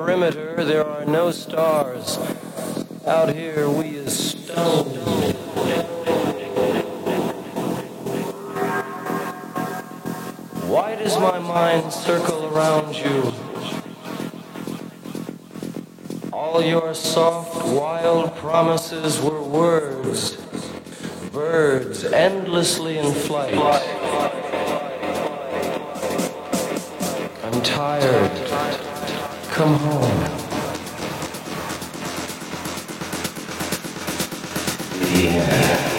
perimeter, there are no stars. Out here, we is stoned. Why does my mind circle around you? All your soft, wild promises were words, birds endlessly in flight. I'm tired come home. Yeah.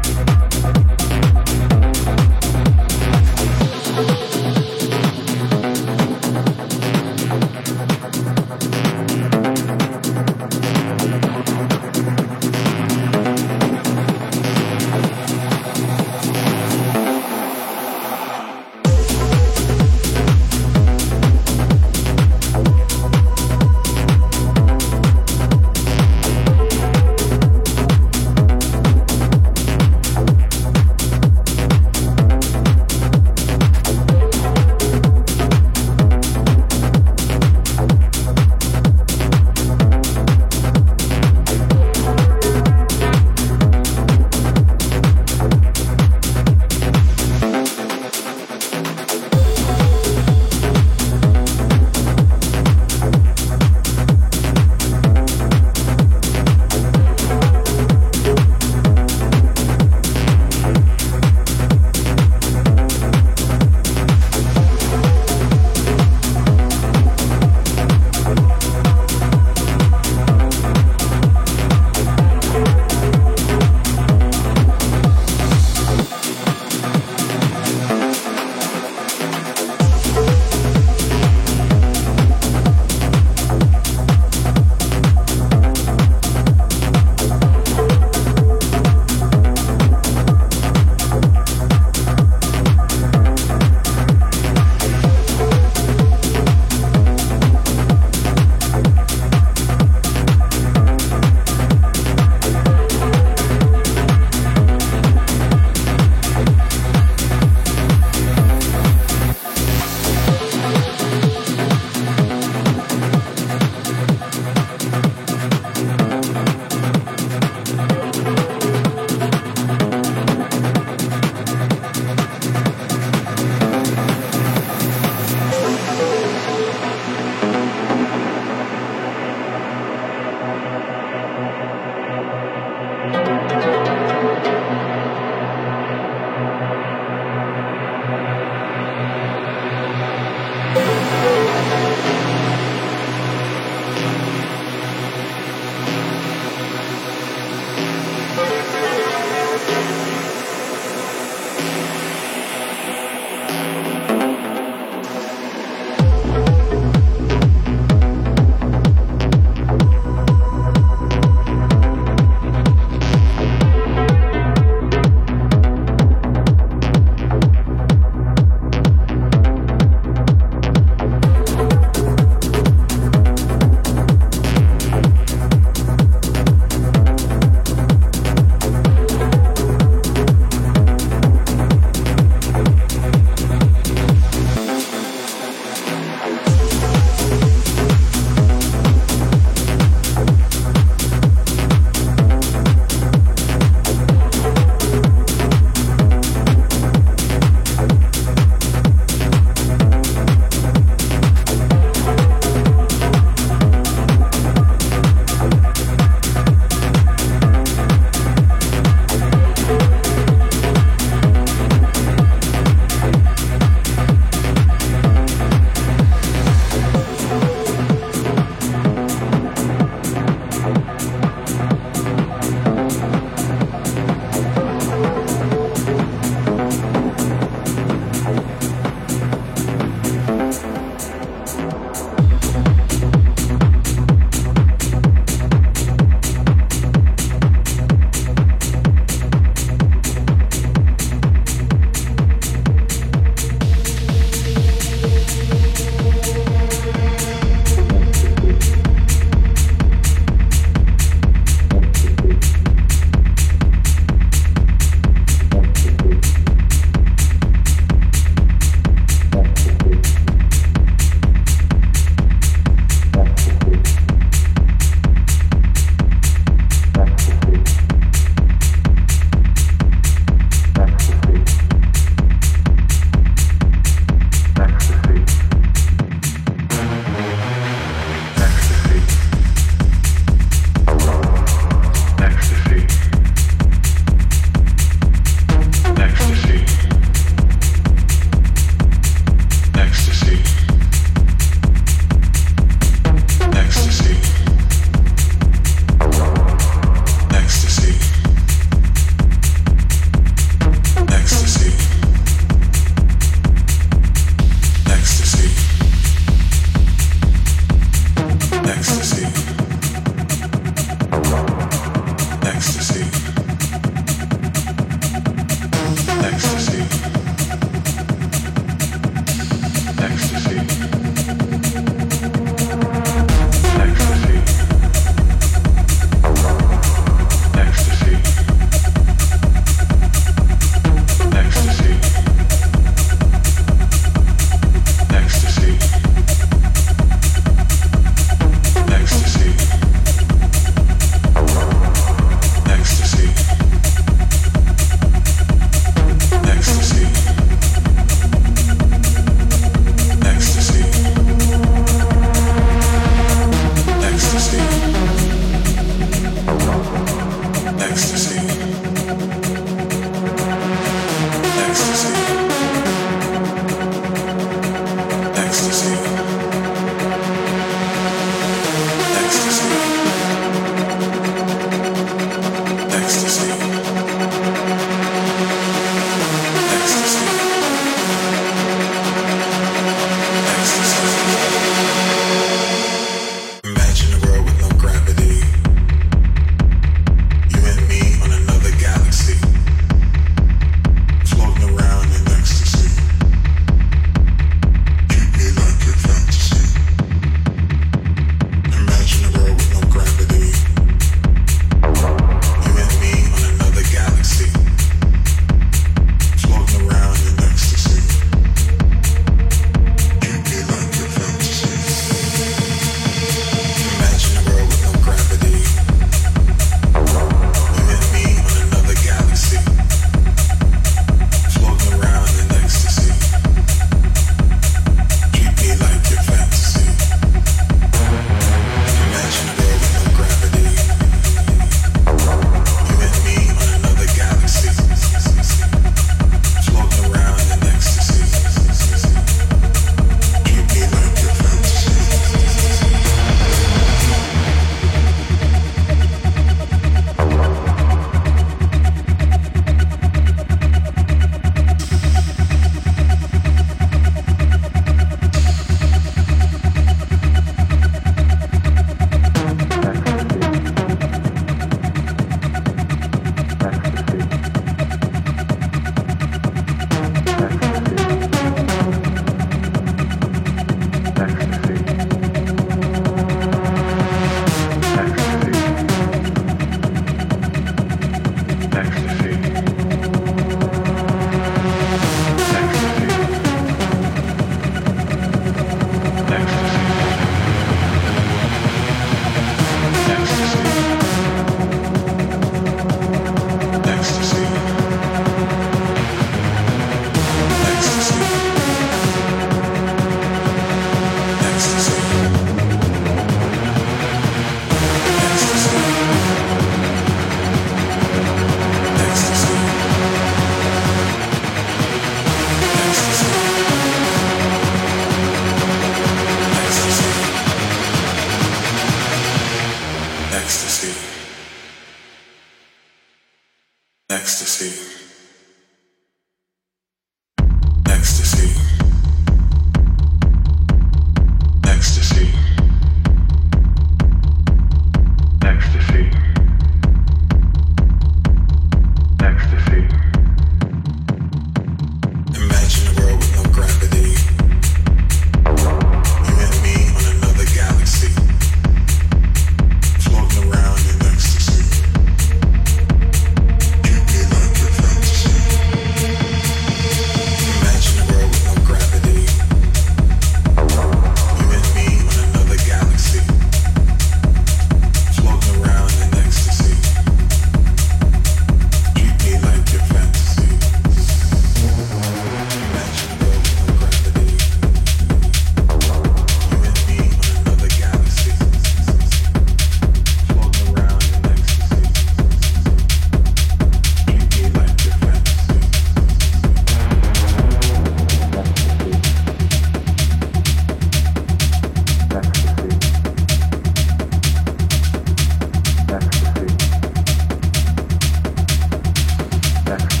Yeah.